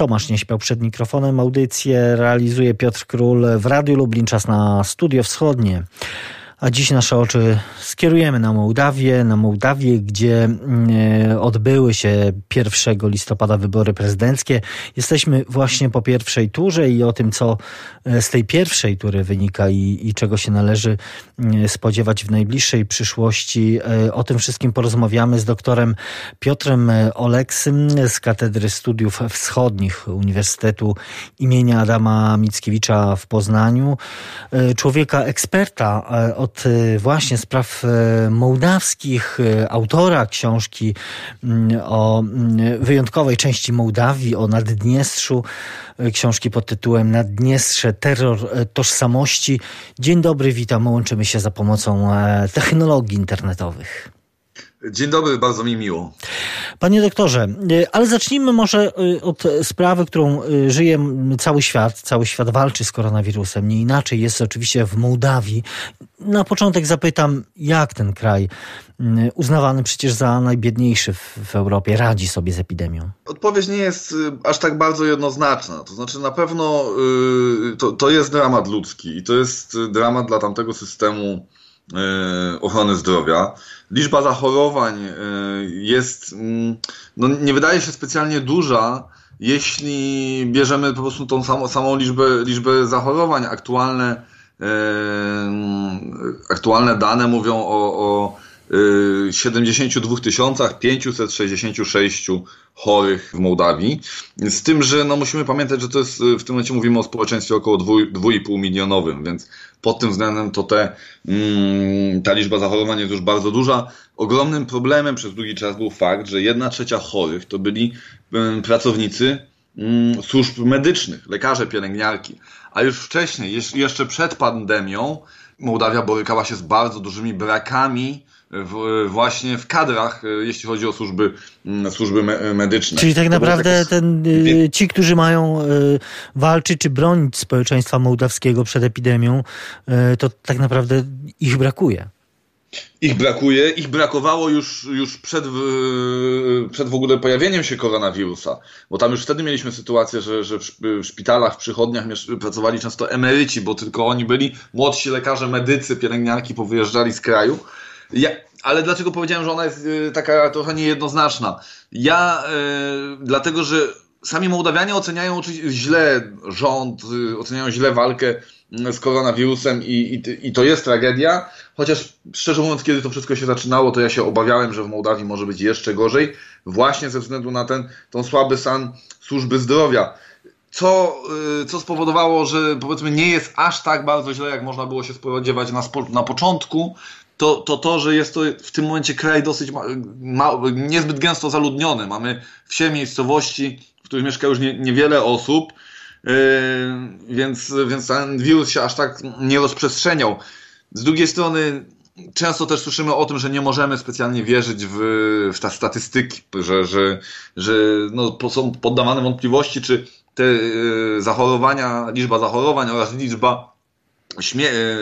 Tomasz nie śpiał przed mikrofonem. Audycję realizuje Piotr Król w Radiu Lublin. Czas na Studio Wschodnie. A dziś nasze oczy skierujemy na Mołdawię, na Mołdawię, gdzie mm, odbyły się 1 listopada wybory prezydenckie. Jesteśmy właśnie po pierwszej turze i o tym, co e, z tej pierwszej tury wynika i, i czego się należy mm, spodziewać w najbliższej przyszłości. E, o tym wszystkim porozmawiamy z doktorem Piotrem Oleksym z Katedry Studiów Wschodnich Uniwersytetu imienia Adama Mickiewicza w Poznaniu. E, człowieka eksperta od od y, właśnie spraw y, mołdawskich, y, autora książki mm, o mm, wyjątkowej części Mołdawii, o Naddniestrzu, książki pod tytułem Naddniestrze, terror tożsamości. Dzień dobry, witam, łączymy się za pomocą e, technologii internetowych. Dzień dobry, bardzo mi miło. Panie doktorze, e, ale zacznijmy może e, od sprawy, którą e, żyje cały świat. Cały świat walczy z koronawirusem. Nie inaczej jest oczywiście w Mołdawii. Na początek zapytam, jak ten kraj, uznawany przecież za najbiedniejszy w, Europie, radzi sobie z epidemią? Odpowiedź nie jest aż tak bardzo jednoznaczna. To znaczy, na pewno to, to jest dramat ludzki i to jest dramat dla tamtego systemu ochrony zdrowia. Liczba zachorowań e, jest, mm, no nie wydaje się specjalnie duża, jeśli bierzemy po prostu tą samą, samą liczbę, liczbę zachorowań. Aktualne, e, aktualne dane mówią o, o 72 566 chorych w Mołdawii. Z tym, że no musimy pamiętać, że to jest w tym momencie mówimy o społeczeństwie około 2,5 milionowym, więc pod tym względem to te, mm, ta liczba zachorowań jest już bardzo duża. Ogromnym problemem przez długi czas był fakt, że jedna trzecia chorych to byli mm, pracownicy mm, służb medycznych, lekarze, pielęgniarki. A już wcześniej, jeszcze przed pandemią, Mołdawia borykała się z bardzo dużymi brakami w, właśnie w kadrach, e, jeśli chodzi o służby, służby medyczne. Czyli tak naprawdę ten, y, ci, którzy mają y, walczyć czy bronić społeczeństwa mołdawskiego przed epidemią, y, to tak naprawdę ich brakuje. Ich brakuje, ich brakowało już, już przed, przed w ogóle pojawieniem się koronawirusa, bo tam już wtedy mieliśmy sytuację, że, że w szpitalach, w przychodniach pracowali często emeryci, bo tylko oni byli młodsi lekarze, medycy, pielęgniarki powyjeżdżali z kraju ja, ale dlaczego powiedziałem, że ona jest y, taka trochę niejednoznaczna? Ja, y, dlatego, że sami Mołdawianie oceniają oczywiście źle rząd, y, oceniają źle walkę z koronawirusem i, i, i, to jest tragedia. Chociaż szczerze mówiąc, kiedy to wszystko się zaczynało, to ja się obawiałem, że w Mołdawii może być jeszcze gorzej, właśnie ze względu na ten, ten słaby stan służby zdrowia. Co, co spowodowało, że powiedzmy nie jest aż tak bardzo źle, jak można było się spodziewać na, na początku, to, to to, że jest to w tym momencie kraj dosyć ma, ma, niezbyt gęsto zaludniony. Mamy wsie miejscowości, w których mieszka już nie, niewiele osób, yy, więc, więc ten wirus się aż tak nie rozprzestrzeniał. Z drugiej strony często też słyszymy o tym, że nie możemy specjalnie wierzyć w, w te statystyki, że, że, że no, są poddawane wątpliwości, czy te yy, zachorowania, liczba zachorowań oraz liczba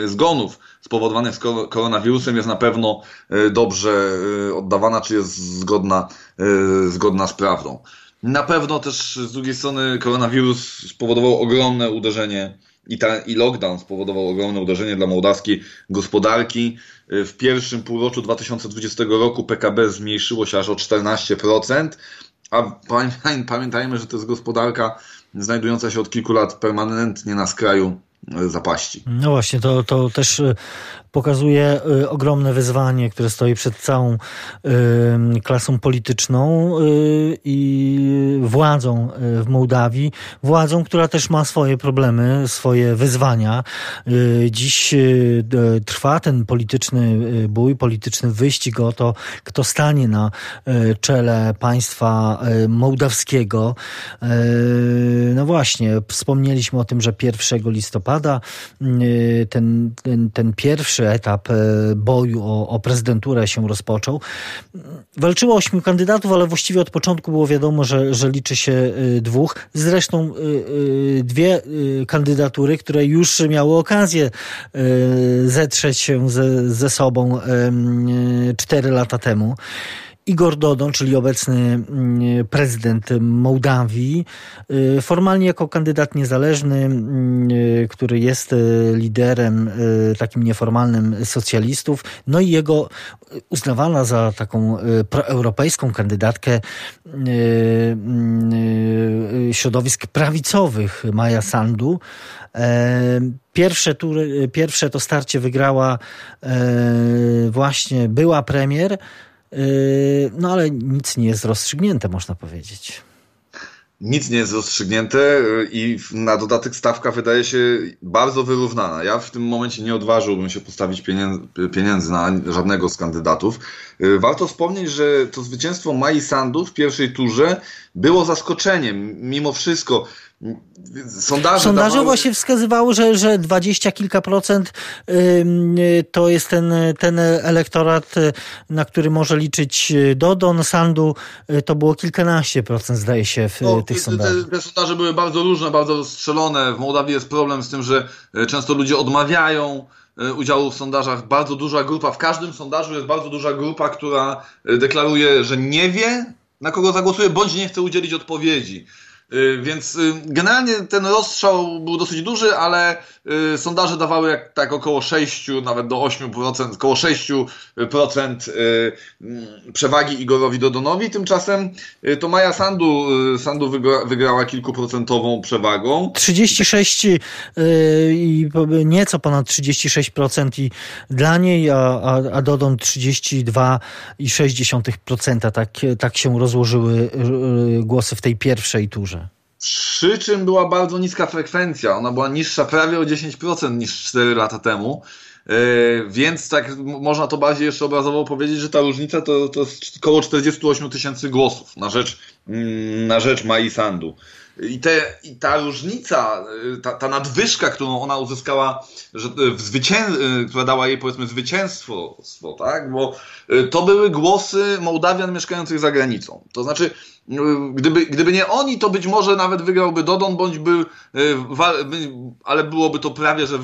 zgonów spowodowanych koronawirusem jest na pewno e, dobrze e, oddawana, czy jest zgodna, e, zgodna z prawdą. Na pewno też z drugiej strony koronawirus spowodował ogromne uderzenie i, ta, i lockdown spowodował ogromne uderzenie dla mołdawskiej gospodarki. W pierwszym półroczu 2020 roku PKB zmniejszyło się aż o 14%, a pamiętajmy, że to jest gospodarka znajdująca się od kilku lat permanentnie na skraju zapaści. No właśnie, to, to też pokazuje y, ogromne wyzwanie, które stoi przed całą y, klasą polityczną i władzą w Mołdawii. Władzą, która też ma swoje problemy, swoje wyzwania. Dziś trwa ten polityczny bój, polityczny wyścig o to, kto stanie na czele państwa mołdawskiego. No właśnie, wspomnieliśmy o tym, że 1 listopada y, ten, ten, ten pierwszy etap y, boju o, o prezydenturę się rozpoczął. Walczyło ośmiu kandydatów, ale właściwie od początku było wiadomo, że, że liczy się y, dwóch. Zresztą dwie kandydatury, które już miały okazję zetrzeć się ze, ze sobą cztery lata temu. Igor Dodon, czyli obecny mm, prezydent Mołdawii, formalnie jako kandydat niezależny, mm, który jest liderem takim nieformalnym socjalistów, no i jego uznawana za taką proeuropejską kandydatkę środowisk prawicowych Maja Sandu. E, pierwsze, tury, pierwsze to starcie wygrała e, właśnie była premier, no ale nic nie jest rozstrzygnięte, można powiedzieć. Nic nie jest rozstrzygnięte i na dodatek stawka wydaje się bardzo wyrównana. Ja w tym momencie nie odważyłbym się postawić pieniędzy, na żadnego z kandydatów. Warto wspomnieć, że to zwycięstwo Mai Sandu w pierwszej turze było zaskoczeniem. Mimo wszystko Sondaże, Sondaże dawały... właśnie wskazywały, że, że 20 kilka procent to jest ten, ten elektorat, y, na który może liczyć y, Dodon, Sandu. Y, to było kilkanaście procent, zdaje się, w no, tych sondażach. Te, te sondaże były bardzo różne, bardzo rozstrzelone. W Mołdawii jest problem z tym, że często ludzie odmawiają udziału w sondażach. Bardzo duża grupa, w każdym sondażu jest bardzo duża grupa, która deklaruje, że nie wie, na kogo zagłosuje, bądź nie chce udzielić odpowiedzi. Y, więc y, generalnie ten rozstrzał był dosyć duży, ale y, sondaże dawały jak, tak około 6, nawet do 8%, około 6% mm, przewagi Igorowi Dodonowi. Tymczasem to Maja Sandu, Sandu wygra, wygrała kilkuprocentową przewagą. 36 i nieco ponad 36% i dla niej, a, a, a Dodon 32,6%. Tak, tak się rozłożyły głosy w tej pierwszej turze. Przy czym była bardzo niska frekwencja. Ona była niższa prawie o 10% niż 4 lata temu. E, więc tak można to bardziej jeszcze obrazowo powiedzieć, że ta różnica to, to jest około 48 tysięcy głosów na rzecz, mm, na rzecz Mai Sandu. I, te, I ta różnica, y, ta, ta nadwyżka, którą ona uzyskała, że y, w zwycię... Y, która dała jej powiedzmy zwycięstwo, tak? bo to były głosy Mołdawian mieszkających za granicą. To znaczy, gdyby, gdyby nie oni, to być może nawet wygrałby Dodon, bądź by, ale byłoby to prawie że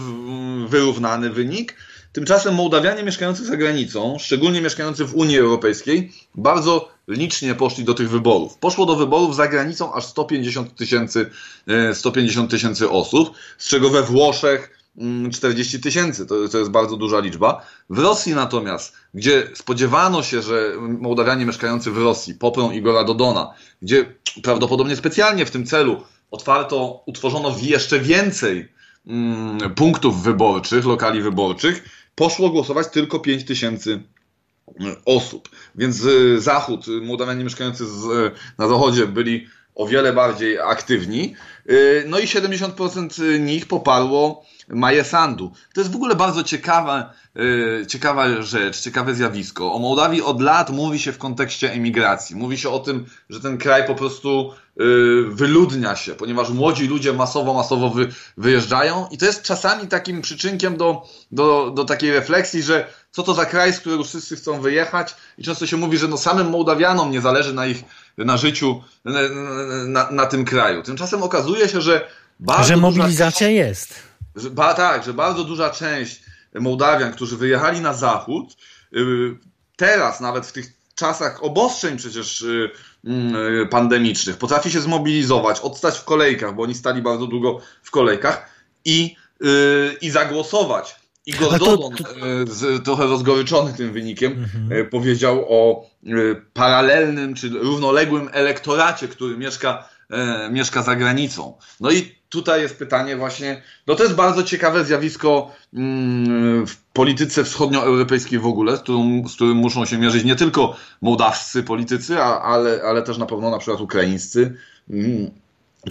wyrównany wynik. Tymczasem Mołdawianie mieszkający za granicą, szczególnie mieszkający w Unii Europejskiej, bardzo licznie poszli do tych wyborów. Poszło do wyborów za granicą aż 150 tysięcy 150 e, tysięcy osób, z czego we Włoszech 40 mm, tysięcy, to, to jest bardzo duża liczba. W Rosji natomiast, gdzie spodziewano się, że Mołdawianie mieszkający w Rosji poprą Igora Dodona, gdzie prawdopodobnie specjalnie w tym celu otwarto, utworzono jeszcze więcej mm, punktów wyborczych, lokali wyborczych, poszło głosować tylko 5 tysięcy osób. Więc Zachód, Mołdawianie mieszkający z, na Zachodzie byli o wiele bardziej aktywni. No i 70% nich poparło Maję Sandu. To jest w ogóle bardzo ciekawa, ciekawa rzecz, ciekawe zjawisko. O Mołdawii od lat mówi się w kontekście emigracji. Mówi się o tym, że ten kraj po prostu wyludnia się, ponieważ młodzi ludzie masowo, masowo wy, wyjeżdżają i to jest czasami takim przyczynkiem do, do, do takiej refleksji, że co to za kraj, z którego wszyscy chcą wyjechać i często się mówi, że no samym Mołdawianom nie zależy na ich, na życiu na, na, na tym kraju. Tymczasem okazuje się, że bardzo Że mobilizacja duża, jest. Że, ba, tak, że bardzo duża część Mołdawian, którzy wyjechali na zachód, yy, teraz nawet w tych czasach obostrzeń przecież yy, yy, pandemicznych potrafi się zmobilizować, odstać w kolejkach, bo oni stali bardzo długo w kolejkach i, y, i zagłosować Igor to, Dodon, to... Z, trochę rozgoryczony tym wynikiem, mhm. Powiedział o paralelnym czy równoległym elektoracie, który mieszka, mieszka za granicą. No i tutaj jest pytanie właśnie, no to jest bardzo ciekawe zjawisko mm, w polityce wschodnioeuropejskiej w ogóle, z którym, z którym muszą się mierzyć nie tylko mołdawscy politycy, ale, ale też na pewno na przykład ukraińscy, mm,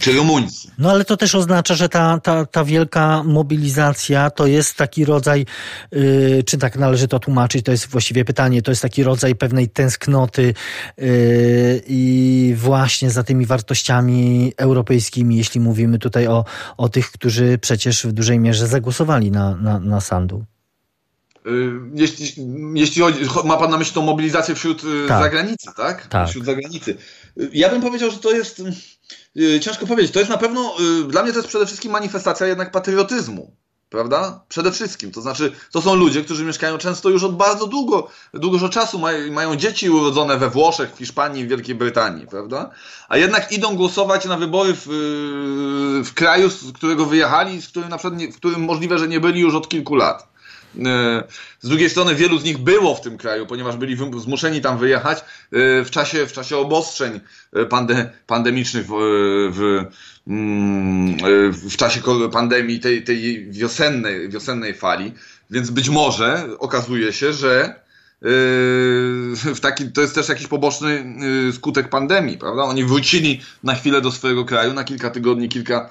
czy rumuńscy. No ale to też oznacza, że ta, ta, ta wielka mobilizacja to jest taki rodzaj, yy, czy tak należy to tłumaczyć, to jest właściwie pytanie, to jest taki rodzaj pewnej tęsknoty yy, i właśnie za tymi wartościami europejskimi, jeśli mówimy tutaj o, o tych, którzy przecież w dużej mierze zagłosowali na, na, na Sandu. Y, jeśli, jeśli chodzi, ma pan na myśli tą mobilizację wśród y, tak. zagranicy, tak? tak? Wśród zagranicy. Y, ja bym powiedział, że to jest ciężko powiedzieć. To jest na pewno, dla mnie to jest przede wszystkim manifestacja jednak patriotyzmu. prawda? Przede wszystkim. To znaczy, to są ludzie, którzy mieszkają często już od bardzo długo, dużo czasu, mają, mają dzieci urodzone we Włoszech, w Hiszpanii, w Wielkiej Brytanii, prawda? A jednak idą głosować na wybory w, w kraju, z którego wyjechali, z którym na przykład nie, w którym możliwe, że nie byli już od kilku lat. E, z drugiej strony wielu z nich było w tym kraju, ponieważ byli zmuszeni tam wyjechać e, w czasie, w czasie obostrzeń e, pande, pandemicznych w, w, mm, w czasie pandemii tej, tej wiosennej, wiosennej fali. Więc być może okazuje się, że w taki, to jest też jakiś poboczny skutek pandemii, prawda? Oni wrócili na chwilę do swojego kraju, na kilka tygodni, kilka,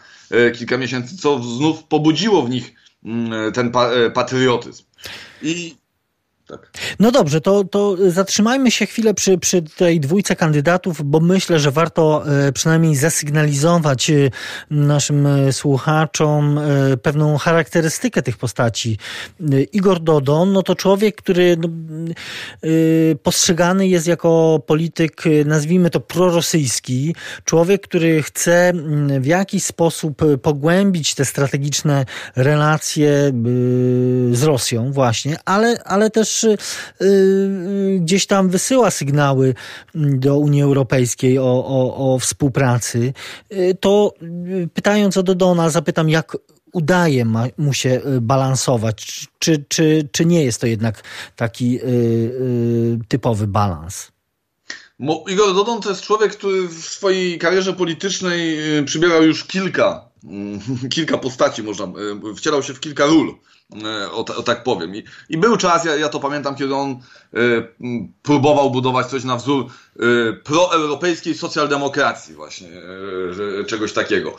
kilka miesięcy, co znów pobudziło w nich ten e, patriotyzm. I tak. No dobrze, to, to zatrzymajmy się chwilę przy, przy tej dwójce kandydatów, bo myślę, że warto e, przynajmniej zasygnalizować e, naszym e, słuchaczom pewną charakterystykę tych postaci. Igor Dodon, no to człowiek, który no, postrzegany jest jako polityk, nazwijmy to prorosyjski, człowiek, który chce w jakiś sposób pogłębić te strategiczne relacje z Rosją właśnie, ale, ale też Y, y, gdzieś tam wysyła sygnały do Unii Europejskiej o, o, o współpracy, y, to pytając o Dodona, zapytam, jak udaje mu się balansować? Czy, czy, czy nie jest to jednak taki typowy balans? Igor Dodon to jest człowiek, który w swojej karierze politycznej przybierał już kilka, kilka postaci, można, wcielał się w kilka ról. E, o, o, tak powiem. I, I, był czas, ja, ja to pamiętam, kiedy on y, próbował budować coś na wzór y, proeuropejskiej socjaldemokracji, właśnie, y, czegoś takiego.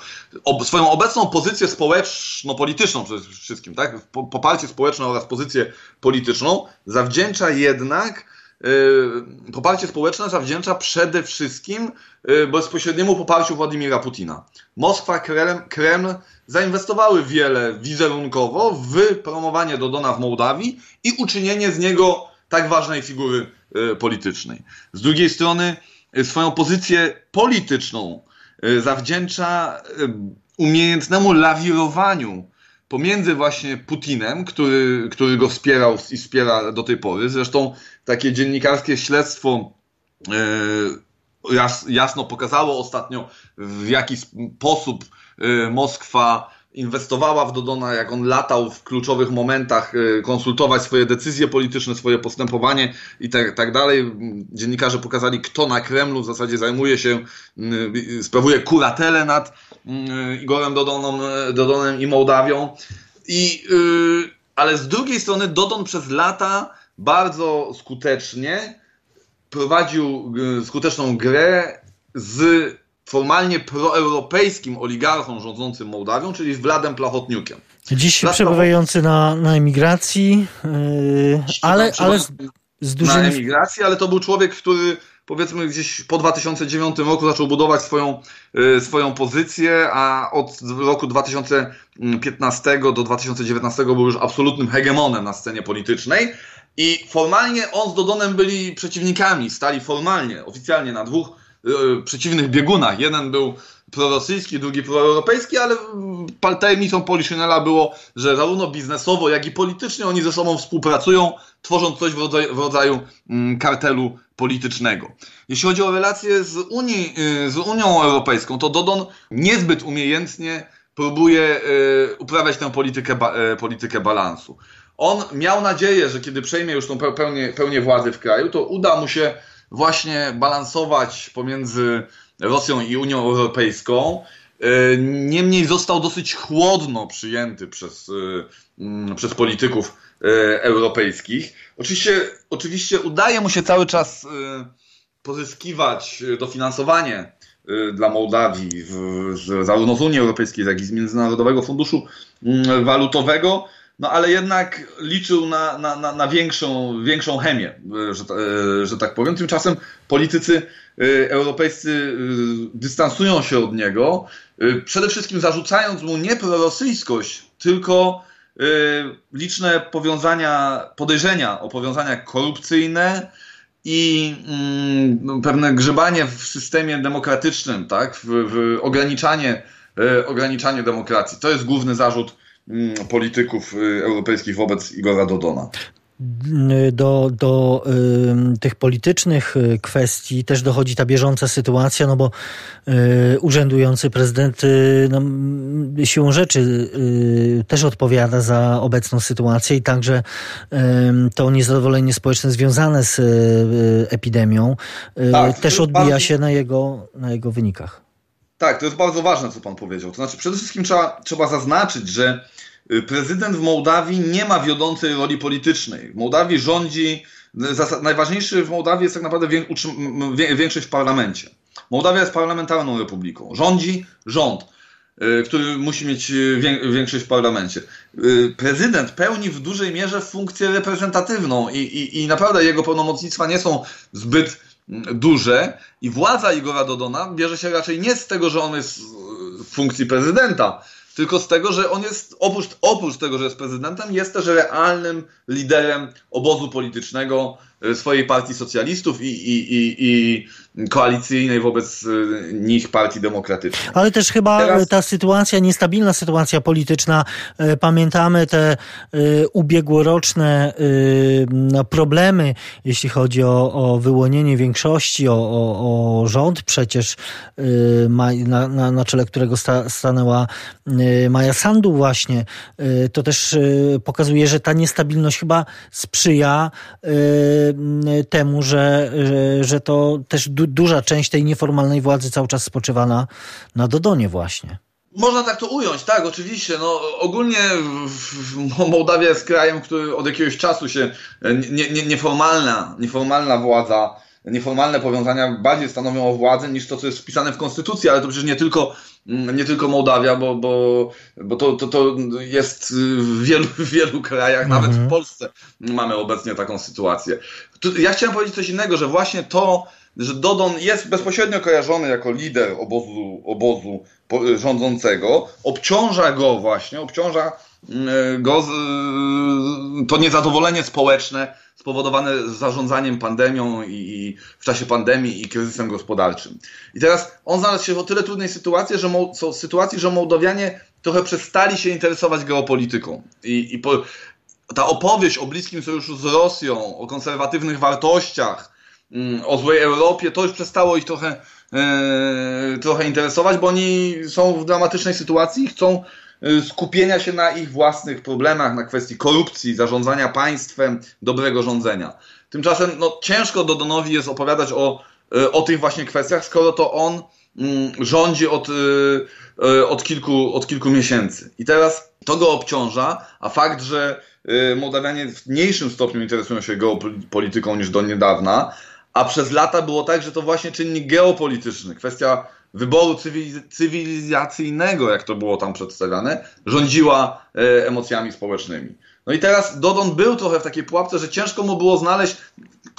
Swoją obecną pozycję społeczno-polityczną przede wszystkim, tak? Poparcie społeczne oraz pozycję polityczną zawdzięcza jednak poparcie społeczne zawdzięcza przede wszystkim bezpośredniemu poparciu Władimira Putina. Moskwa, Kreml, Kreml zainwestowały wiele wizerunkowo w promowanie Dodona w Mołdawii i uczynienie z niego tak ważnej figury e, politycznej. Z drugiej strony swoją pozycję polityczną zawdzięcza umiejętnemu lawirowaniu pomiędzy właśnie Putinem, który, który go wspierał i wspiera do tej pory. Zresztą takie dziennikarskie śledztwo jasno pokazało ostatnio, w jaki sposób Y, Moskwa inwestowała w Dodona, jak on latał w kluczowych momentach, y, konsultować swoje decyzje polityczne, swoje postępowanie i tak, tak dalej. Dziennikarze pokazali, kto na Kremlu w zasadzie zajmuje się, y, sprawuje kuratelę nad Igorem Dodonem, Dodonem i Mołdawią. I, ale z drugiej strony Dodon przez lata bardzo skutecznie prowadził skuteczną grę z formalnie proeuropejskim oligarchą rządzącym Mołdawią, czyli Wladem Plachotniukiem. Dziś Vlad przebywający na, na emigracji, yy, ale, ale z, z dużymi... Na emigracji, ale to był człowiek, który powiedzmy gdzieś po 2009 roku zaczął budować swoją, yy, swoją pozycję, a od roku 2015 do 2019 był już absolutnym hegemonem na scenie politycznej. I formalnie on z Dodonem byli przeciwnikami, stali formalnie, oficjalnie na dwóch przeciwnych biegunach. Jeden był prorosyjski, drugi proeuropejski, ale tajemnicą Poliszynela było, że zarówno biznesowo, jak i politycznie oni ze sobą współpracują, tworząc coś w rodzaju, w rodzaju mm, kartelu politycznego. Jeśli chodzi o relacje z, Unii, y, z Unią Europejską, to Dodon niezbyt umiejętnie próbuje y, uprawiać tę politykę, y, politykę balansu. On miał nadzieję, że kiedy przejmie już tą pełnię, pełnię władzy w kraju, to uda mu się właśnie balansować pomiędzy Rosją i Unią Europejską. E, niemniej został dosyć chłodno przyjęty przez, e, mm, przez polityków e, europejskich. Oczywiście, oczywiście udaje mu się cały czas pozyskiwać dofinansowanie dla Mołdawii z, z, zarówno z Unii Europejskiej, jak i z Międzynarodowego Funduszu mm, Walutowego. No ale jednak liczył na, na, na, na większą, większą chemię, e, że, e, że tak powiem. Tymczasem politycy e, europejscy dystansują się od niego, przede wszystkim zarzucając mu nie prorosyjskość, tylko liczne powiązania, podejrzenia o powiązania korupcyjne i mm, no, pewne grzebanie w systemie demokratycznym, tak, w, w ograniczanie, ograniczanie demokracji. To jest główny zarzut polityków europejskich wobec Igora Dodona do, do y, tych politycznych y, kwestii też dochodzi ta bieżąca sytuacja, no bo y, urzędujący prezydent y, no, siłą rzeczy y, też odpowiada za obecną sytuację i także to niezadowolenie społeczne związane z y, epidemią tak, też odbija bardzo... się na jego, na jego wynikach. Tak, to jest bardzo ważne, co pan powiedział. To znaczy, przede wszystkim trzeba, trzeba zaznaczyć, że Y, prezydent w Mołdawii nie ma wiodącej roli politycznej. W Mołdawii rządzi, najważniejszy w Mołdawii jest tak naprawdę większość w parlamencie. Mołdawia jest parlamentarną republiką. Rządzi rząd, y, który musi mieć y, większość w parlamencie. Prezydent pełni w dużej mierze funkcję reprezentatywną i, i, i naprawdę jego pełnomocnictwa nie są zbyt duże i władza Igora Dodona bierze się raczej nie z tego, że on jest w funkcji prezydenta, tylko z tego, że on jest, oprócz, oprócz tego, że jest prezydentem, jest też realnym liderem obozu politycznego e, swojej partii socjalistów i, i, i, i koalicyjnej wobec e, nich partii demokratycznej. Ale też chyba Teraz... ta sytuacja, niestabilna sytuacja polityczna, e, pamiętamy te ubiegłoroczne no, problemy, jeśli chodzi o, o wyłonienie większości, o, o, o rząd przecież, na, na, na czele którego sta, stanęła Maja Sandu właśnie, to też pokazuje, że ta niestabilność chyba sprzyja temu, że, że to też du duża część tej nieformalnej władzy cały czas spoczywa na, na Dodonie właśnie. Można tak to ująć, tak, oczywiście. No, ogólnie Mołdawia jest krajem, który od jakiegoś czasu się nie, nie, nieformalna, nieformalna władza nieformalne powiązania bardziej stanowią o władzy niż to, co jest wpisane w konstytucji, ale to przecież nie tylko, mm, nie tylko Mołdawia, bo, bo, bo to, to, to jest w wielu, w wielu krajach, nawet w mhm. Polsce mamy obecnie taką sytuację. Ja chciałem powiedzieć coś innego, że właśnie to, że Dodon jest bezpośrednio kojarzony jako lider obozu, obozu rządzącego, obciąża go właśnie, obciąża mm, go z, to niezadowolenie społeczne spowodowane zarządzaniem pandemią i, i, w czasie pandemii i kryzysem gospodarczym. I teraz on znalazł się w o tyle trudnej sytuacji, że, są sytuacji, że Mołdowianie trochę przestali się interesować geopolityką. I, i po, ta opowieść o bliskim sojuszu z Rosją, o konserwatywnych wartościach, o złej Europie, to już przestało ich trochę, e, trochę interesować, bo oni są w dramatycznej sytuacji i chcą Y, skupienia się na ich własnych problemach, na kwestii korupcji, zarządzania państwem, dobrego rządzenia. Tymczasem no, ciężko Dodonowi jest opowiadać o, y, o tych właśnie kwestiach, skoro to on mm, rządzi od, od, kilku, od kilku miesięcy. I teraz to go obciąża, a fakt, że Mołdawianie w mniejszym stopniu interesują się geopolityką niż do niedawna, a przez lata było tak, że to właśnie czynnik geopolityczny, kwestia wyboru cywilizacyjnego, jak to było tam przedstawiane, rządziła e, emocjami społecznymi. No i teraz Dodon był trochę w takiej pułapce, że ciężko mu było znaleźć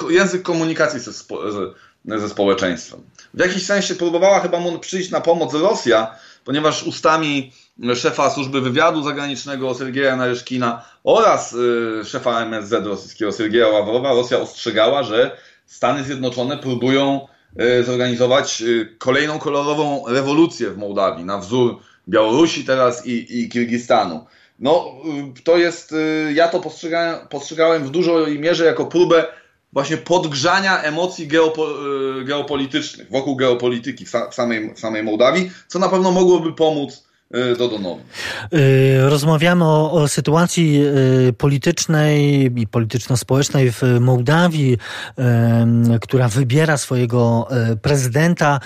język komunikacji ze, spo, ze, ze społeczeństwem. W jakiś sensie próbowała chyba mu przyjść na pomoc Rosja, ponieważ ustami szefa służby wywiadu zagranicznego Sergieja Naryszkina oraz y, szefa MSZ rosyjskiego Sergieja Ławrowa Rosja ostrzegała, że Stany Zjednoczone próbują E, zorganizować e, kolejną kolorową rewolucję w Mołdawii, na wzór Białorusi teraz i, i Kirgistanu. No, e, to jest, ja to postrzegałem, postrzegałem w dużej mierze jako próbę właśnie podgrzania emocji geopo, geopolitycznych, wokół geopolityki w, samej, w samej Mołdawii, co na pewno mogłoby pomóc Dodonowi. E, rozmawiamy o, o, sytuacji e, politycznej i polityczno-społecznej w Mołdawii, która wybiera swojego prezydenta.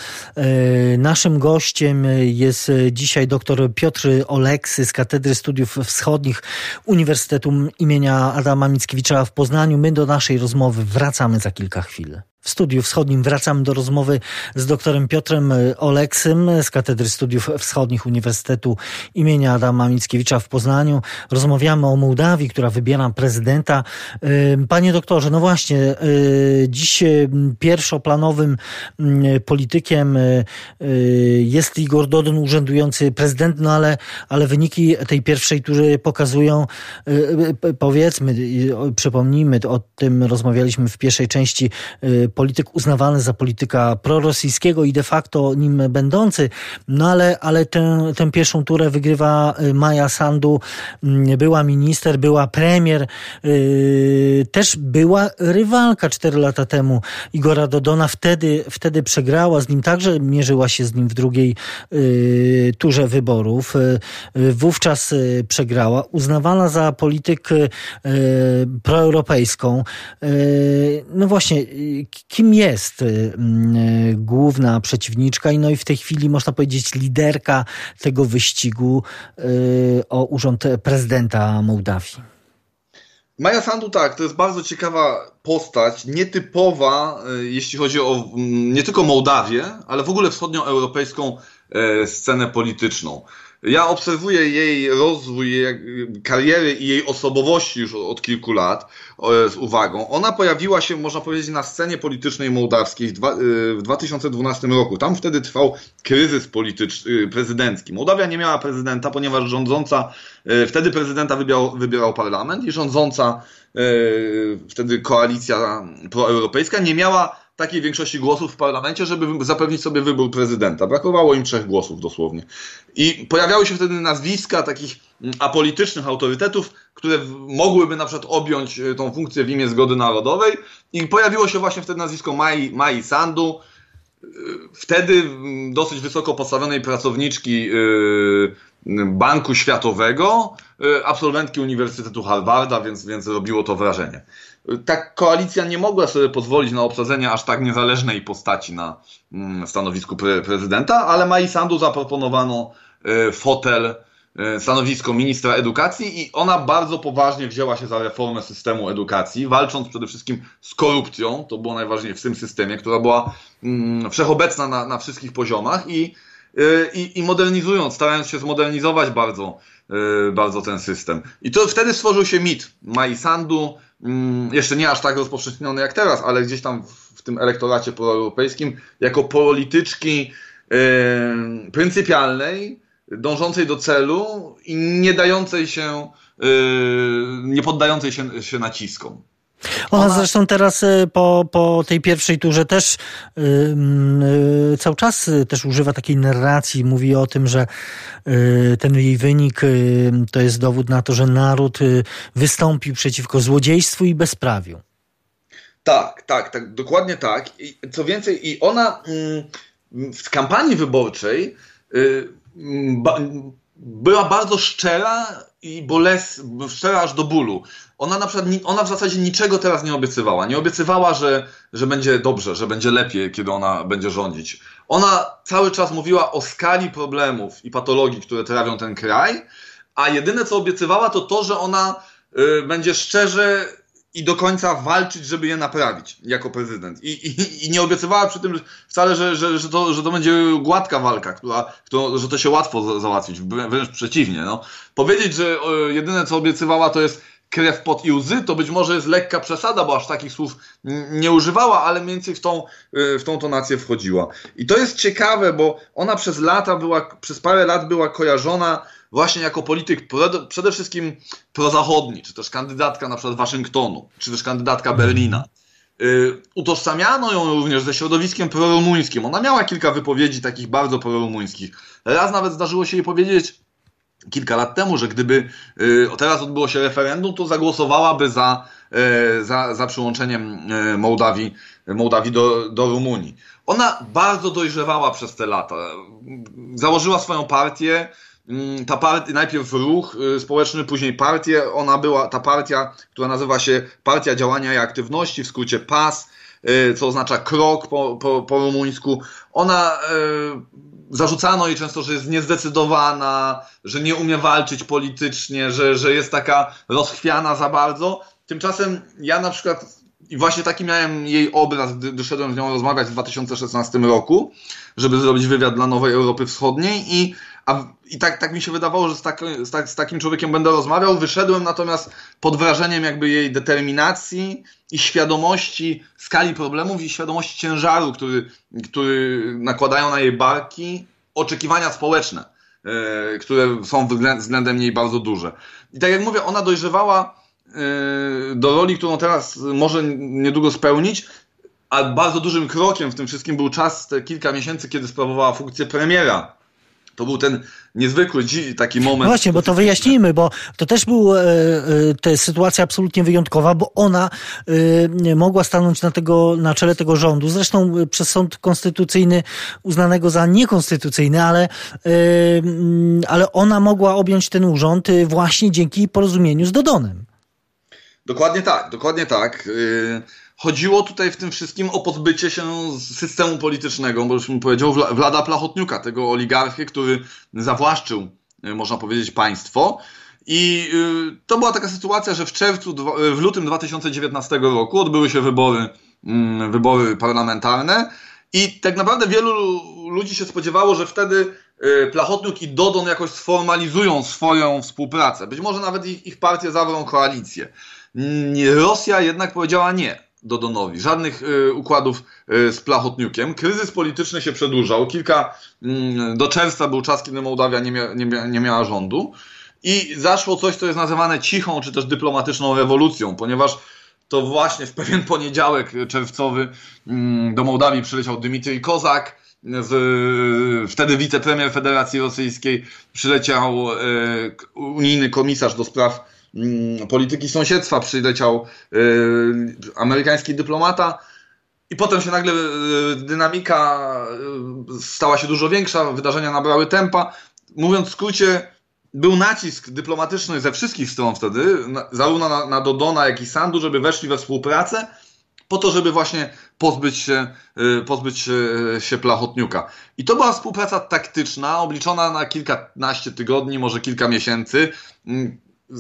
Naszym gościem jest dzisiaj dr Piotr Oleksy z Katedry Studiów Wschodnich Uniwersytetu imienia Adama Mickiewicza w Poznaniu. My do naszej rozmowy wracamy za kilka chwil. W Studiu Wschodnim wracam do rozmowy z doktorem Piotrem Oleksym z Katedry Studiów Wschodnich Uniwersytetu imienia Adama Mickiewicza w Poznaniu. Rozmawiamy o Mołdawii, która wybiera prezydenta. Panie doktorze, no właśnie, y, dziś y, pierwszoplanowym y, politykiem jest Igor Dodon, urzędujący prezydent, no ale, ale wyniki tej pierwszej tury pokazują, powiedzmy, przypomnijmy, o tym rozmawialiśmy w pierwszej części polityk uznawany za polityka prorosyjskiego i de facto nim będący, no ale, ale tę, tę pierwszą turę wygrywa Maja Sandu, mm, była minister, była premier, też była rywalka cztery lata temu Igora Dodona, wtedy, wtedy przegrała z nim, także mierzyła się z nim w drugiej turze wyborów. Wówczas przegrała, uznawana za polityk proeuropejską. No właśnie, kim jest główna przeciwniczka i no i w tej chwili można powiedzieć liderka tego wyścigu o urząd prezydenta Mołdawii? Maja Sandu tak, to jest bardzo ciekawa postać, nietypowa, jeśli chodzi o nie tylko Mołdawię, ale w ogóle wschodnioeuropejską scenę polityczną. Ja obserwuję jej rozwój, jej kariery i jej osobowości już od kilku lat z uwagą. Ona pojawiła się, można powiedzieć, na scenie politycznej mołdawskiej w 2012 y, roku. Tam wtedy trwał kryzys polityczny, y, prezydencki. Mołdawia nie miała prezydenta, ponieważ rządząca, y, wtedy prezydenta wybierał, wybierał parlament i rządząca wtedy koalicja proeuropejska nie miała takiej większości głosów w parlamencie, żeby zapewnić sobie wybór prezydenta. Brakowało im trzech głosów dosłownie. I pojawiały się wtedy nazwiska takich mm, apolitycznych autorytetów, które mogłyby na przykład objąć e, tą funkcję w imię zgody narodowej. I pojawiło się właśnie wtedy nazwisko Mai, Mai Sandu, e, wtedy mm, dosyć wysoko postawionej pracowniczki e, Banku Światowego, absolwentki Uniwersytetu Harvarda, więc, więc robiło to wrażenie ta koalicja nie mogła sobie pozwolić na obsadzenie aż tak niezależnej postaci na mm, stanowisku pre prezydenta, ale Mai Sandu zaproponowano e, fotel, e, stanowisko ministra edukacji i ona bardzo poważnie wzięła się za reformę systemu edukacji, walcząc przede wszystkim z korupcją, to było najważniejsze w tym systemie, która była mm, wszechobecna na, na wszystkich poziomach i, e, i, i modernizując, starając się zmodernizować bardzo, bardzo ten system. I to wtedy stworzył się mit Mai Sandu, jeszcze nie aż tak rozpowszechniony jak teraz, ale gdzieś tam w tym elektoracie proeuropejskim, jako polityczki pryncypialnej, dążącej do celu i nie dającej się, nie poddającej się, się naciskom. Ona, Ona zresztą teraz y, po, po tej pierwszej turze też yy, yy, cały czas y, też używa takiej narracji, mówi o tym, że yy, ten jej wynik y, to jest dowód na to, że naród wystąpił przeciwko złodziejstwu i bezprawiu. Tak, tak, tak, dokładnie tak. I co więcej, i ona mm, w kampanii wyborczej była bardzo szczera i boles, szczera aż do bólu. Ona na przykład, ona w zasadzie niczego teraz nie obiecywała. Nie obiecywała, że, że będzie dobrze, że będzie lepiej, kiedy ona będzie rządzić. Ona cały czas mówiła o skali problemów i patologii, które trawią ten kraj, a jedyne co obiecywała to to, że ona y, będzie szczerze i do końca walczyć, żeby je naprawić jako prezydent. I, i, i nie obiecywała przy tym wcale, że, że, że, to, że to będzie gładka walka, która, która, że to się łatwo załatwić, wręcz przeciwnie. No. Powiedzieć, że jedyne co obiecywała to jest krew, pot i łzy, to być może jest lekka przesada, bo aż takich słów nie używała, ale mniej więcej w tą, y, w tą tonację wchodziła. I to jest ciekawe, bo ona przez lata była, przez parę lat była kojarzona właśnie jako polityk przede wszystkim prozachodni, czy też kandydatka na przykład Waszyngtonu, czy też kandydatka Berlina. Y, utożsamiano ją również ze środowiskiem prorumuńskim. Ona miała kilka wypowiedzi takich bardzo prorumuńskich. Raz nawet zdarzyło się jej powiedzieć kilka lat temu, że gdyby y, teraz odbyło się referendum, to zagłosowałaby za, y, za, za przyłączeniem Mołdawii, Mołdawii do, do Rumunii. Ona bardzo dojrzewała przez te lata. Założyła swoją partię, Mm, ta partia, najpierw ruch y, społeczny, później partię. Ona była, ta partia, która nazywa się Partia Działania i Aktywności, w skrócie PAS, co oznacza krok po, po, po rumuńsku. Ona y, zarzucano jej często, że jest niezdecydowana, że nie umie walczyć politycznie, że, że jest taka rozchwiana za bardzo. Tymczasem ja na przykład, i właśnie taki miałem jej obraz, gdy, gdy z nią rozmawiać w 2016 roku, żeby zrobić wywiad dla Nowej Europy Wschodniej i a, I tak, tak mi się wydawało, że z, tak, z, tak, z takim człowiekiem będę rozmawiał. Wyszedłem natomiast pod wrażeniem jakby jej determinacji i świadomości skali problemów i świadomości ciężaru, który, który nakładają na jej barki oczekiwania społeczne, yy, które są względem niej bardzo duże. I tak jak mówię, ona dojrzewała yy, do roli, którą teraz może niedługo spełnić, a bardzo dużym krokiem w tym wszystkim był czas, te kilka miesięcy, kiedy sprawowała funkcję premiera to był ten niezwykły taki moment. No właśnie, bo to wyjaśnijmy, bo to też była e, e, sytuacja absolutnie wyjątkowa, bo ona e, mogła stanąć na, tego, na czele tego rządu. Zresztą e, przez sąd konstytucyjny uznanego za niekonstytucyjny, ale, e, mm, ale ona mogła objąć ten urząd właśnie dzięki porozumieniu z Dodonem. Dokładnie tak, dokładnie tak. Chodziło tutaj w tym wszystkim o pozbycie się systemu politycznego, bo już bym powiedział, Wlada Plachotniuka, tego oligarchy, który zawłaszczył, e, można powiedzieć, państwo. I e, to była taka sytuacja, że w czerwcu, e, w lutym 2019 roku odbyły się wybory, mm, wybory parlamentarne i tak naprawdę wielu ludzi się spodziewało, że wtedy Plachotniuk i Dodon jakoś sformalizują swoją współpracę. Być może nawet ich, ich partie zawrą koalicję. Rosja jednak powiedziała nie. Dodonowi. Żadnych y, układów y, z Plachotniukiem. Kryzys polityczny się przedłużał. Kilka, y, do czerwca był czas, kiedy Mołdawia nie, mia, nie, nie miała rządu. I zaszło coś, co jest nazywane cichą, czy też dyplomatyczną rewolucją, ponieważ to właśnie w pewien poniedziałek czerwcowy mm, do Mołdawii przyleciał Dmitrij Kozak, z, wtedy wicepremier Federacji Rosyjskiej, przyleciał unijny komisarz do spraw polityki sąsiedztwa przyleciał y, amerykański dyplomata. I potem się nagle y, dynamika y, stała się dużo większa, wydarzenia nabrały tempa. Mówiąc w skrócie, był nacisk dyplomatyczny ze wszystkich stron wtedy, zarówno na, na Dodona, jak i Sandu, żeby weszli we współpracę, po to, żeby właśnie pozbyć się, pozbyć się, Plachotniuka. I to była współpraca taktyczna, obliczona na kilkanaście tygodni, może kilka miesięcy.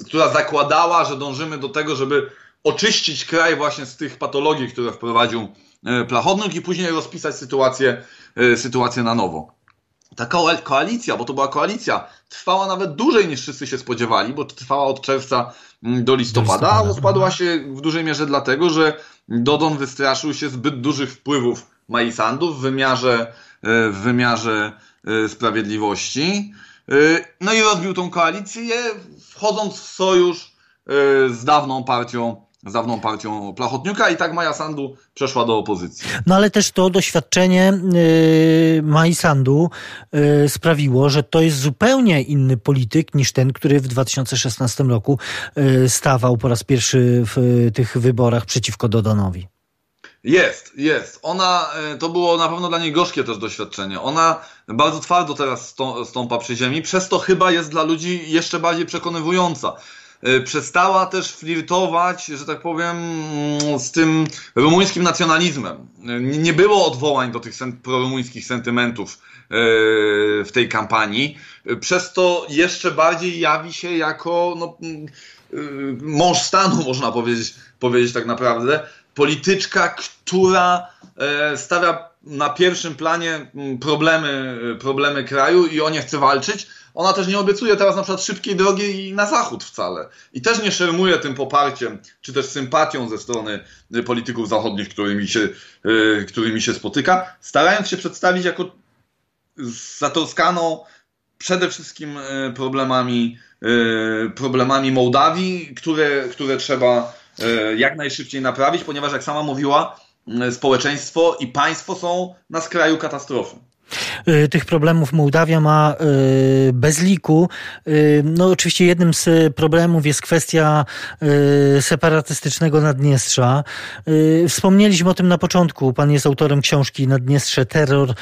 Która zakładała, że dążymy do tego, żeby oczyścić kraj właśnie z tych patologii, które wprowadził e, Plachodnik i później rozpisać sytuację, e, sytuację na nowo. Ta koalicja, bo to była koalicja, trwała nawet dłużej niż wszyscy się spodziewali, bo trwała od czerwca mm, do listopada, a rozpadła się w dużej mierze dlatego, że Dodon wystraszył się zbyt dużych wpływów Maisandów w wymiarze, e, w wymiarze sprawiedliwości. No i rozbił tą koalicję, wchodząc w sojusz y, z dawną partią z dawną partią Plachotniuka i tak Maja Sandu przeszła do opozycji. No ale też to doświadczenie yy, Maji Sandu yy, sprawiło, że to jest zupełnie inny polityk niż ten, który w 2016 roku yy, stawał po raz pierwszy w y, tych wyborach przeciwko Dodonowi. Jest, jest. Ona, e, to było na pewno dla niej gorzkie też doświadczenie. Ona bardzo twardo teraz stąpa przy ziemi, przez to chyba jest dla ludzi jeszcze bardziej przekonywująca. E, przestała też flirtować, że tak powiem, z tym rumuńskim nacjonalizmem. E, nie było odwołań do tych prorumuńskich sentymentów w tej kampanii. Przez to jeszcze bardziej jawi się jako no, mąż stanu, można powiedzieć, powiedzieć tak naprawdę polityczka, która e, stawia na pierwszym planie mm, problemy, e, problemy kraju i o nie chce walczyć. Ona też nie obiecuje teraz na przykład szybkiej drogi na zachód wcale. I też nie szermuje tym poparciem, czy też sympatią ze strony e, polityków zachodnich, którymi się, którymi się spotyka, starając się przedstawić jako zatroskaną przede wszystkim problemami, problemami Mołdawii, które, które trzeba jak najszybciej naprawić, ponieważ jak sama mówiła, społeczeństwo i państwo są na skraju katastrofy. Y, tych problemów Mołdawia ma y, bez liku. Y, no oczywiście jednym z problemów jest kwestia separatystycznego Naddniestrza. Wspomnieliśmy o tym na początku. Pan jest autorem książki Naddniestrze, terror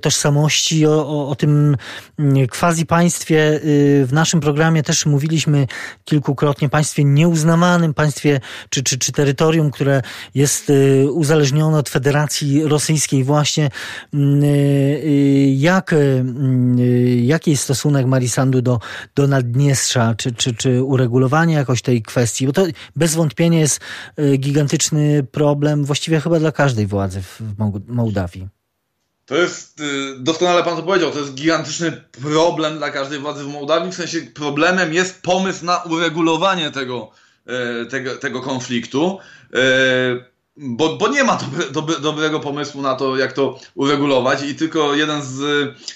tożsamości. O, o, o tym mm, quasi państwie w naszym programie też mówiliśmy kilkukrotnie. Państwie nieuznawanym, państwie czy, czy, czy terytorium, które jest uzależnione od Federacji Rosyjskiej właśnie mm, jak, y, jaki jest stosunek Marisandu do, do Naddniestrza? Czy, czy, czy uregulowanie jakoś tej kwestii? Bo to bez wątpienia jest y, gigantyczny problem właściwie chyba dla każdej władzy w Mołdawii. To jest, y, doskonale pan to powiedział, to jest gigantyczny problem dla każdej władzy w Mołdawii. W sensie problemem jest pomysł na uregulowanie tego, tego, tego konfliktu bo, bo nie ma dobre, dobre, dobrego pomysłu na to, jak to uregulować i tylko jeden z,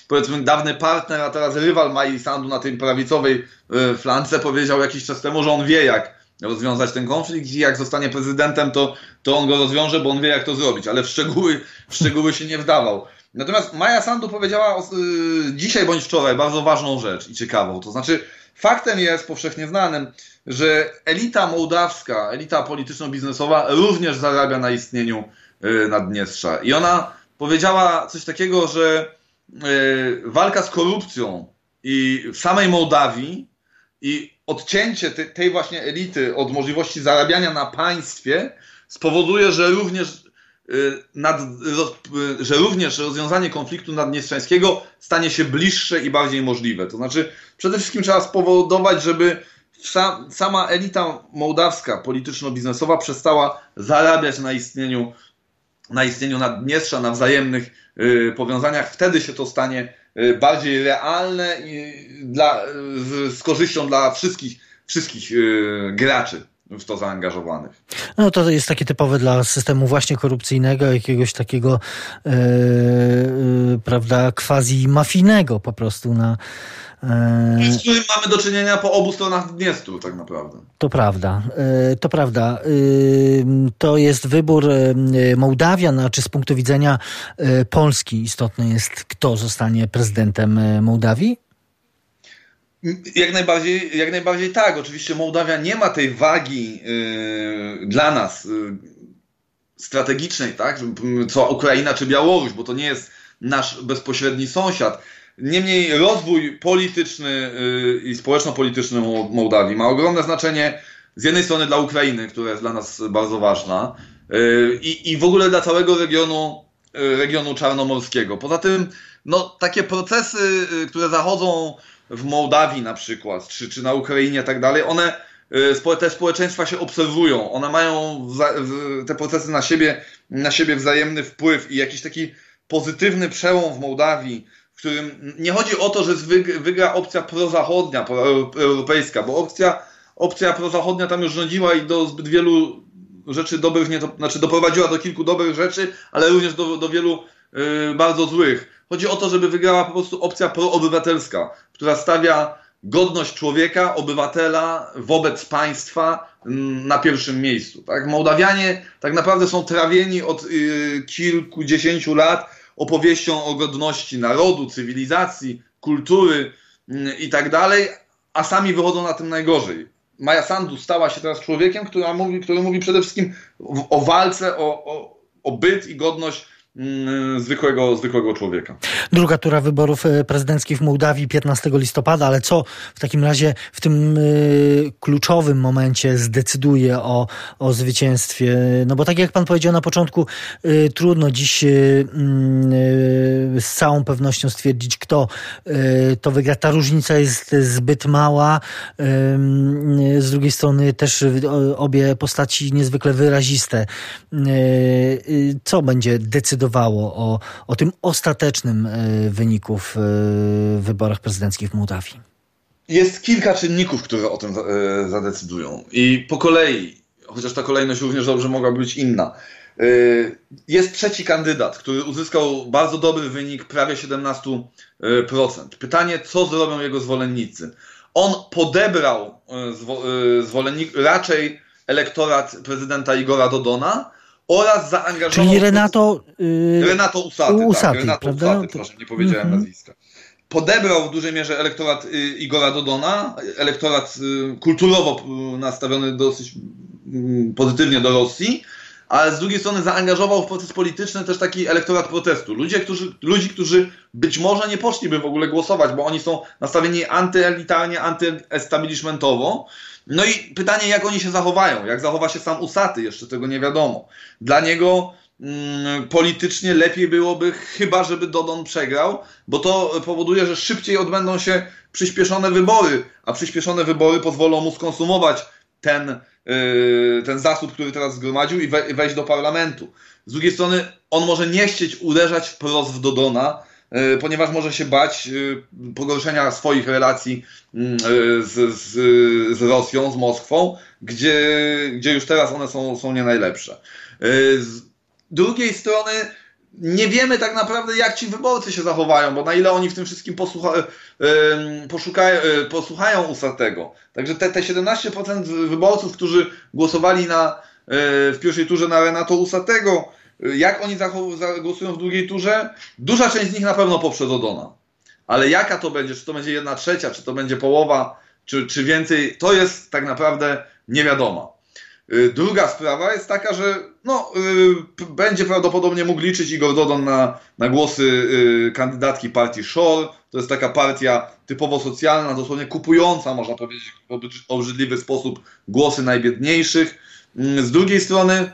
powiedzmy, dawny partner, a teraz rywal Mai Sandu na tej prawicowej e, flance powiedział jakiś czas temu, że on wie, jak, rozwiązać ten konflikt i jak zostanie prezydentem, to, to on go rozwiąże, bo on wie, jak to zrobić, ale w szczegóły, w szczegóły się nie wdawał. Natomiast Maja Sandu powiedziała yy, dzisiaj bądź wczoraj bardzo ważną rzecz i ciekawą. To znaczy, faktem jest powszechnie znanym, że elita mołdawska, elita polityczno-biznesowa również zarabia na istnieniu yy, Naddniestrza. I ona powiedziała coś takiego, że yy, walka z korupcją i w samej Mołdawii i odcięcie tej właśnie elity od możliwości zarabiania na państwie spowoduje, że również Y, nad, y, że również rozwiązanie konfliktu naddniestrzańskiego stanie się bliższe i bardziej możliwe. To znaczy, przede wszystkim trzeba spowodować, żeby sama elita mołdawska, polityczno-biznesowa przestała zarabiać na istnieniu, na istnieniu Naddniestrza, na wzajemnych y, powiązaniach. Wtedy się to stanie bardziej realne i dla, z korzyścią dla wszystkich, wszystkich graczy w to zaangażowanych. No to jest takie typowe dla systemu właśnie korupcyjnego, jakiegoś takiego e, e, prawda, quasi-mafijnego po prostu na e, z którym mamy do czynienia po obu stronach Dniestru tak naprawdę. To prawda, e, to prawda. E, to jest wybór Mołdawian, a czy z punktu widzenia Polski istotny jest, kto zostanie prezydentem Mołdawii? Jak najbardziej, jak najbardziej tak. Oczywiście Mołdawia nie ma tej wagi yy, dla nas yy, strategicznej, tak? Co Ukraina czy Białoruś, bo to nie jest nasz bezpośredni sąsiad. Niemniej rozwój polityczny yy, i społeczno-polityczny Mołdawii ma ogromne znaczenie z jednej strony dla Ukrainy, która jest dla nas bardzo ważna, yy, i, i w ogóle dla całego regionu, yy, regionu czarnomorskiego. Poza tym, no, takie procesy, które zachodzą w Mołdawii na przykład, czy, czy na Ukrainie i tak dalej, one, y, te społeczeństwa się obserwują, one mają te procesy na siebie, na siebie wzajemny wpływ i jakiś taki pozytywny przełom w Mołdawii, w którym nie chodzi o to, że wygra opcja prozachodnia, proeuropejska, bo opcja, opcja prozachodnia tam już rządziła i do zbyt wielu rzeczy dobrych, nie, znaczy doprowadziła do kilku dobrych rzeczy, ale również do, do wielu y, bardzo złych. Chodzi o to, żeby wygrała po prostu opcja proobywatelska, która stawia godność człowieka, obywatela wobec państwa mm, na pierwszym miejscu. Tak? Mołdawianie tak naprawdę są trawieni od y, kilkudziesięciu lat opowieścią o godności narodu, cywilizacji, kultury y, i tak dalej, a sami wychodzą na tym najgorzej. Maja Sandu stała się teraz człowiekiem, który mówi, który mówi przede wszystkim o walce, o, o, o byt i godność Mm, zwykłego, zwykłego człowieka. Druga tura wyborów e, prezydenckich w Mołdawii 15 listopada, ale co w takim razie w tym y, kluczowym momencie zdecyduje o, o zwycięstwie? No bo tak jak pan powiedział na początku, y, trudno dziś y, z całą pewnością stwierdzić, kto to wygra. Ta różnica jest zbyt mała. Z drugiej strony też obie postaci niezwykle wyraziste. Co będzie decydować decydowało o, o tym ostatecznym e, wyniku w e, wyborach prezydenckich w Mołdawii? Jest kilka czynników, które o tym e, zadecydują. I po kolei, chociaż ta kolejność również dobrze mogła być inna. Jest trzeci kandydat, który uzyskał bardzo dobry wynik, prawie 17%. Pytanie, co zrobią jego zwolennicy? On podebrał zwolennik, raczej elektorat prezydenta Igora Dodona, oraz zaangażował... Czyli Renato... Yy, Renato Usaty, Usaty tak, Renato prawda? Usaty, proszę, nie powiedziałem mm -hmm. nazwiska. Podebrał w dużej mierze elektorat y, Igora Dodona, elektorat y, kulturowo y, nastawiony dosyć pozytywnie do Rosji, ale z drugiej strony zaangażował w proces polityczny też taki elektorat protestu. Ludzie, którzy, ludzi, którzy być może nie poszliby w ogóle głosować, bo oni są nastawieni antyelitarnie, antyestablishmentowo, no i pytanie, jak oni się zachowają, jak zachowa się sam Usaty, jeszcze tego nie wiadomo. Dla niego mm, politycznie lepiej byłoby chyba, żeby Dodon przegrał, bo to powoduje, że szybciej odbędą się przyspieszone wybory, a przyspieszone wybory pozwolą mu skonsumować ten, yy, ten zasób, który teraz zgromadził i wejść do parlamentu. Z drugiej strony on może nie chcieć uderzać wprost w Dodona, ponieważ może się bać e, pogorszenia swoich relacji mm, e, z, z, z Rosją, z Moskwą, gdzie, gdzie już teraz one są, są nie najlepsze. Z drugiej strony nie wiemy tak naprawdę, jak ci wyborcy się zachowają, bo na ile oni w tym wszystkim posłucha, poszukają, posłuchają Usatego. Także te, te 17% wyborców, którzy głosowali na, w pierwszej turze na Renato Usatego, jak oni zagłosują w drugiej turze? Duża część z nich na pewno poprze Dodona. Ale jaka to będzie? Czy to będzie jedna trzecia, czy to będzie połowa, czy, czy więcej? To jest tak naprawdę nie wiadoma. Y, druga sprawa jest taka, że no, y, będzie prawdopodobnie mógł liczyć Igor Dodon na, na głosy y, kandydatki partii Shore. To jest taka partia typowo socjalna, dosłownie kupująca, można powiedzieć, w obrzydliwy sposób głosy najbiedniejszych. Z drugiej strony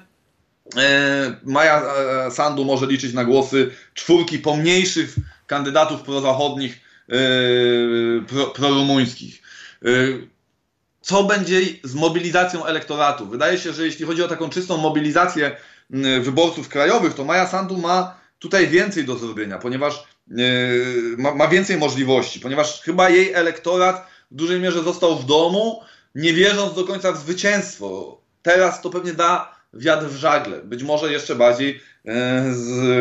Maja Sandu może liczyć na głosy czwórki pomniejszych kandydatów prozachodnich, pro, prorumuńskich co będzie z mobilizacją elektoratu. Wydaje się, że jeśli chodzi o taką czystą mobilizację wyborców krajowych, to Maja Sandu ma tutaj więcej do zrobienia, ponieważ ma, ma więcej możliwości, ponieważ chyba jej elektorat w dużej mierze został w domu, nie wierząc do końca w zwycięstwo. Teraz to pewnie da wiatr w żagle. Być może jeszcze bardziej yy,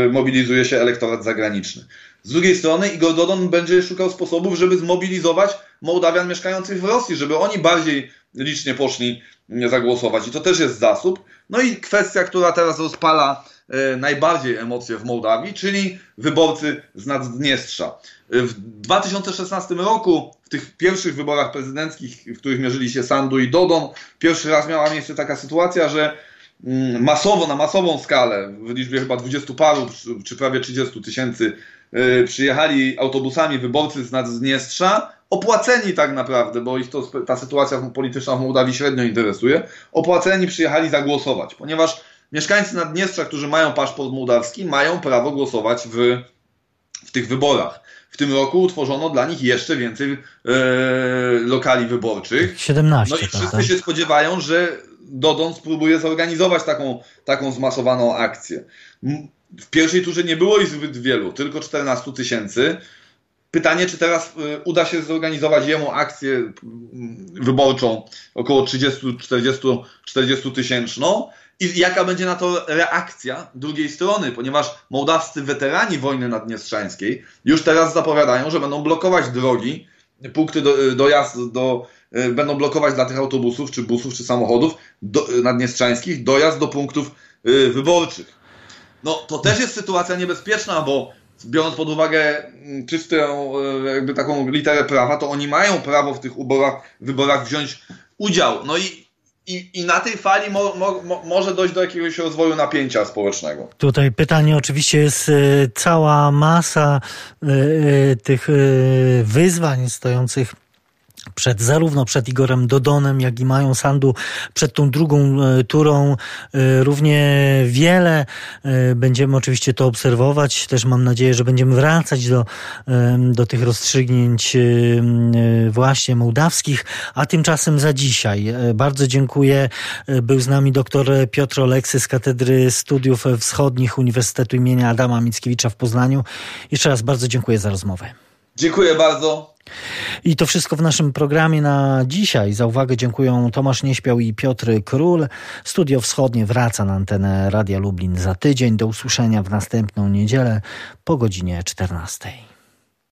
zmobilizuje się elektorat zagraniczny. Z drugiej strony Igor Dodon będzie szukał sposobów, żeby zmobilizować Mołdawian mieszkających w Rosji, żeby oni bardziej licznie poszli zagłosować. I to też jest zasób. No i kwestia, która teraz rozpala e, najbardziej emocje w Mołdawii, czyli wyborcy z Naddniestrza. W 2016 roku, w tych pierwszych wyborach prezydenckich, w których mierzyli się Sandu i Dodon, pierwszy raz miała miejsce taka sytuacja, że mm, masowo, na masową skalę, w liczbie chyba 20 paru, czy prawie 30 tysięcy Y, przyjechali autobusami wyborcy z Naddniestrza, opłaceni tak naprawdę, bo ich to, ta sytuacja polityczna w Mołdawii średnio interesuje, opłaceni przyjechali zagłosować, ponieważ mieszkańcy Naddniestrza, którzy mają paszport mołdawski, mają prawo głosować w, w tych wyborach. W tym roku utworzono dla nich jeszcze więcej e, lokali wyborczych. 17. No i wszyscy tak? się spodziewają, że Dodon spróbuje zorganizować taką, taką zmasowaną akcję. W pierwszej turze nie było ich zbyt wielu, tylko 14 tysięcy. Pytanie, czy teraz y, uda się zorganizować jemu akcję wyborczą około 30, 40, 40 tysięczną i jaka będzie na to reakcja drugiej strony, ponieważ mołdawscy weterani wojny naddniestrzańskiej już teraz zapowiadają, że będą blokować drogi, punkty do, dojazdu do, y, będą blokować dla tych autobusów, czy busów, czy samochodów do, naddniestrzańskich dojazd do punktów wyborczych. No to też jest sytuacja niebezpieczna, bo biorąc pod uwagę mm, czystą e, jakby taką literę prawa, to oni mają prawo w tych wyborach, wyborach wziąć udział. No i i, I, na tej fali mo, mo, może dojść do jakiegoś rozwoju napięcia społecznego. Tutaj pytanie oczywiście jest y, cała masa y, y, tych wyzwań stojących przed zarówno przed Igorem Dodonem, jak i Mają Sandu, przed tą drugą e, turą e, równie wiele. E, będziemy oczywiście to obserwować. Też mam nadzieję, że będziemy wracać do, do tych rozstrzygnięć właśnie mołdawskich. A tymczasem za dzisiaj bardzo dziękuję. Był z nami dr Piotr Oleksy z Katedry Studiów Wschodnich Uniwersytetu imienia Adama Mickiewicza w Poznaniu. Jeszcze raz bardzo dziękuję za rozmowę. Dziękuję bardzo. I to wszystko w naszym programie na dzisiaj. Za uwagę dziękuję Tomasz Nieśpiał i Piotr Król. Studio Wschodnie wraca na antenę Radia Lublin za tydzień. Do usłyszenia w następną niedzielę po godzinie 14.